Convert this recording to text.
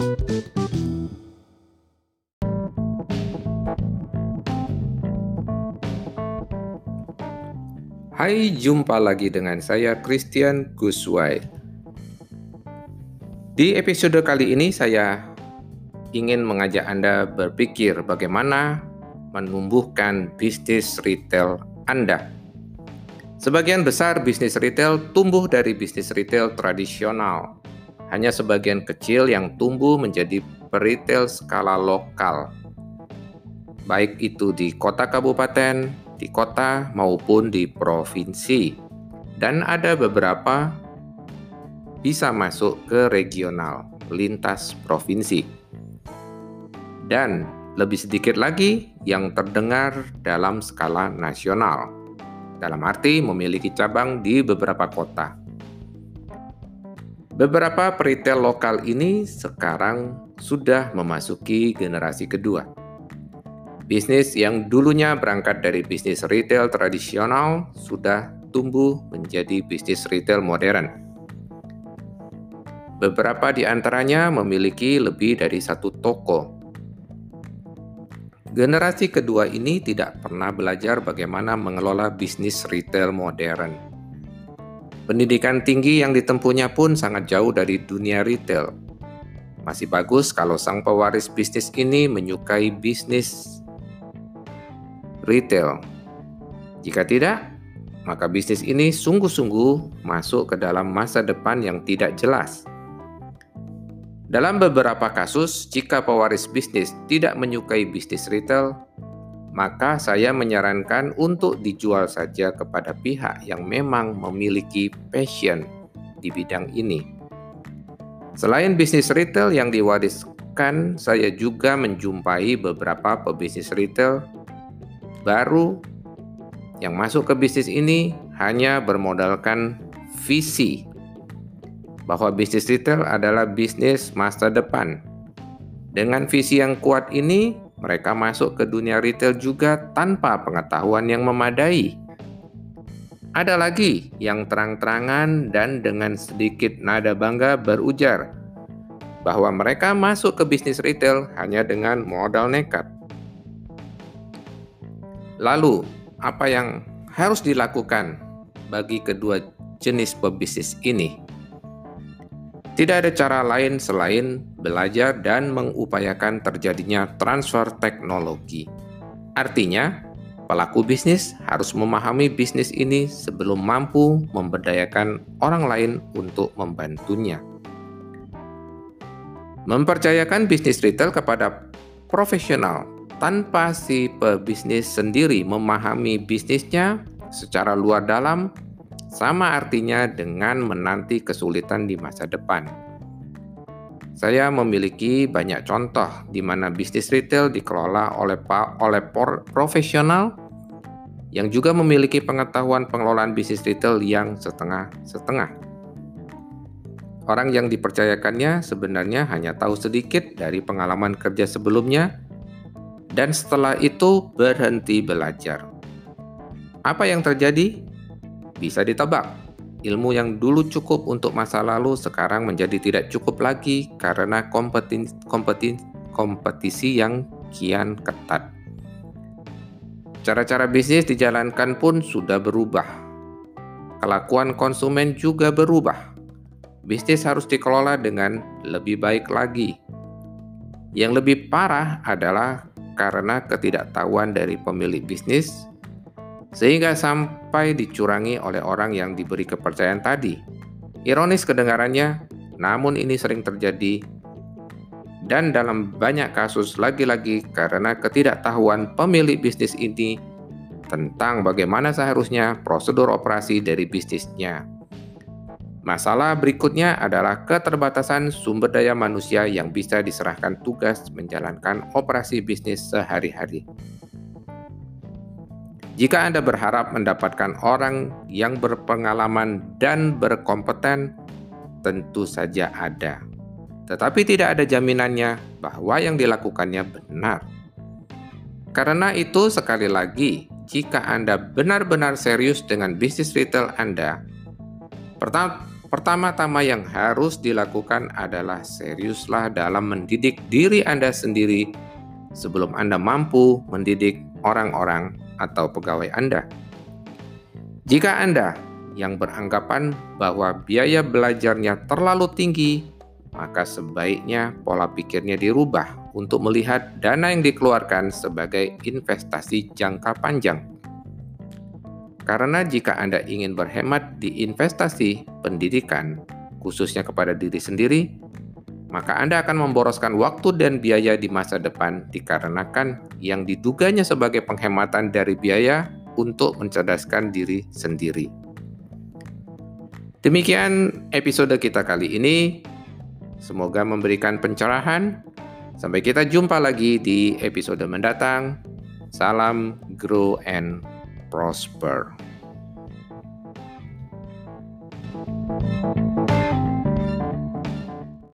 Hai, jumpa lagi dengan saya Christian Guswai. Di episode kali ini saya ingin mengajak Anda berpikir bagaimana menumbuhkan bisnis retail Anda. Sebagian besar bisnis retail tumbuh dari bisnis retail tradisional. Hanya sebagian kecil yang tumbuh menjadi retail skala lokal. Baik itu di kota kabupaten, di kota maupun di provinsi, dan ada beberapa bisa masuk ke regional, lintas provinsi, dan lebih sedikit lagi yang terdengar dalam skala nasional, dalam arti memiliki cabang di beberapa kota. Beberapa retail lokal ini sekarang sudah memasuki generasi kedua Bisnis yang dulunya berangkat dari bisnis retail tradisional sudah tumbuh menjadi bisnis retail modern. Beberapa di antaranya memiliki lebih dari satu toko. Generasi kedua ini tidak pernah belajar bagaimana mengelola bisnis retail modern. Pendidikan tinggi yang ditempuhnya pun sangat jauh dari dunia retail. Masih bagus kalau sang pewaris bisnis ini menyukai bisnis retail. Jika tidak, maka bisnis ini sungguh-sungguh masuk ke dalam masa depan yang tidak jelas. Dalam beberapa kasus, jika pewaris bisnis tidak menyukai bisnis retail, maka saya menyarankan untuk dijual saja kepada pihak yang memang memiliki passion di bidang ini. Selain bisnis retail yang diwariskan, saya juga menjumpai beberapa pebisnis retail baru yang masuk ke bisnis ini hanya bermodalkan visi bahwa bisnis retail adalah bisnis masa depan. Dengan visi yang kuat ini, mereka masuk ke dunia retail juga tanpa pengetahuan yang memadai. Ada lagi yang terang-terangan dan dengan sedikit nada bangga berujar bahwa mereka masuk ke bisnis retail hanya dengan modal nekat. Lalu, apa yang harus dilakukan bagi kedua jenis pebisnis ini? Tidak ada cara lain selain belajar dan mengupayakan terjadinya transfer teknologi. Artinya, pelaku bisnis harus memahami bisnis ini sebelum mampu memberdayakan orang lain untuk membantunya. Mempercayakan bisnis retail kepada profesional tanpa si pebisnis sendiri memahami bisnisnya secara luar dalam, sama artinya dengan menanti kesulitan di masa depan. Saya memiliki banyak contoh di mana bisnis retail dikelola oleh oleh profesional yang juga memiliki pengetahuan pengelolaan bisnis retail yang setengah-setengah. Orang yang dipercayakannya sebenarnya hanya tahu sedikit dari pengalaman kerja sebelumnya dan setelah itu berhenti belajar. Apa yang terjadi? Bisa ditebak. Ilmu yang dulu cukup untuk masa lalu sekarang menjadi tidak cukup lagi karena kompetisi, kompetisi, kompetisi yang kian ketat. Cara-cara bisnis dijalankan pun sudah berubah. Kelakuan konsumen juga berubah. Bisnis harus dikelola dengan lebih baik lagi. Yang lebih parah adalah karena ketidaktahuan dari pemilik bisnis, sehingga sampai dicurangi oleh orang yang diberi kepercayaan tadi. Ironis kedengarannya, namun ini sering terjadi dan dalam banyak kasus lagi-lagi karena ketidaktahuan pemilik bisnis ini tentang bagaimana seharusnya prosedur operasi dari bisnisnya. Masalah berikutnya adalah keterbatasan sumber daya manusia yang bisa diserahkan tugas menjalankan operasi bisnis sehari-hari. Jika Anda berharap mendapatkan orang yang berpengalaman dan berkompeten, tentu saja ada. Tetapi tidak ada jaminannya bahwa yang dilakukannya benar. Karena itu, sekali lagi, jika Anda benar-benar serius dengan bisnis retail Anda, pertama pertama-tama yang harus dilakukan adalah seriuslah dalam mendidik diri Anda sendiri sebelum Anda mampu mendidik orang-orang atau pegawai Anda. Jika Anda yang beranggapan bahwa biaya belajarnya terlalu tinggi, maka sebaiknya pola pikirnya dirubah untuk melihat dana yang dikeluarkan sebagai investasi jangka panjang. Karena jika Anda ingin berhemat di investasi pendidikan, khususnya kepada diri sendiri, maka Anda akan memboroskan waktu dan biaya di masa depan dikarenakan yang diduganya sebagai penghematan dari biaya untuk mencerdaskan diri sendiri. Demikian episode kita kali ini. Semoga memberikan pencerahan. Sampai kita jumpa lagi di episode mendatang. Salam grow and prosper.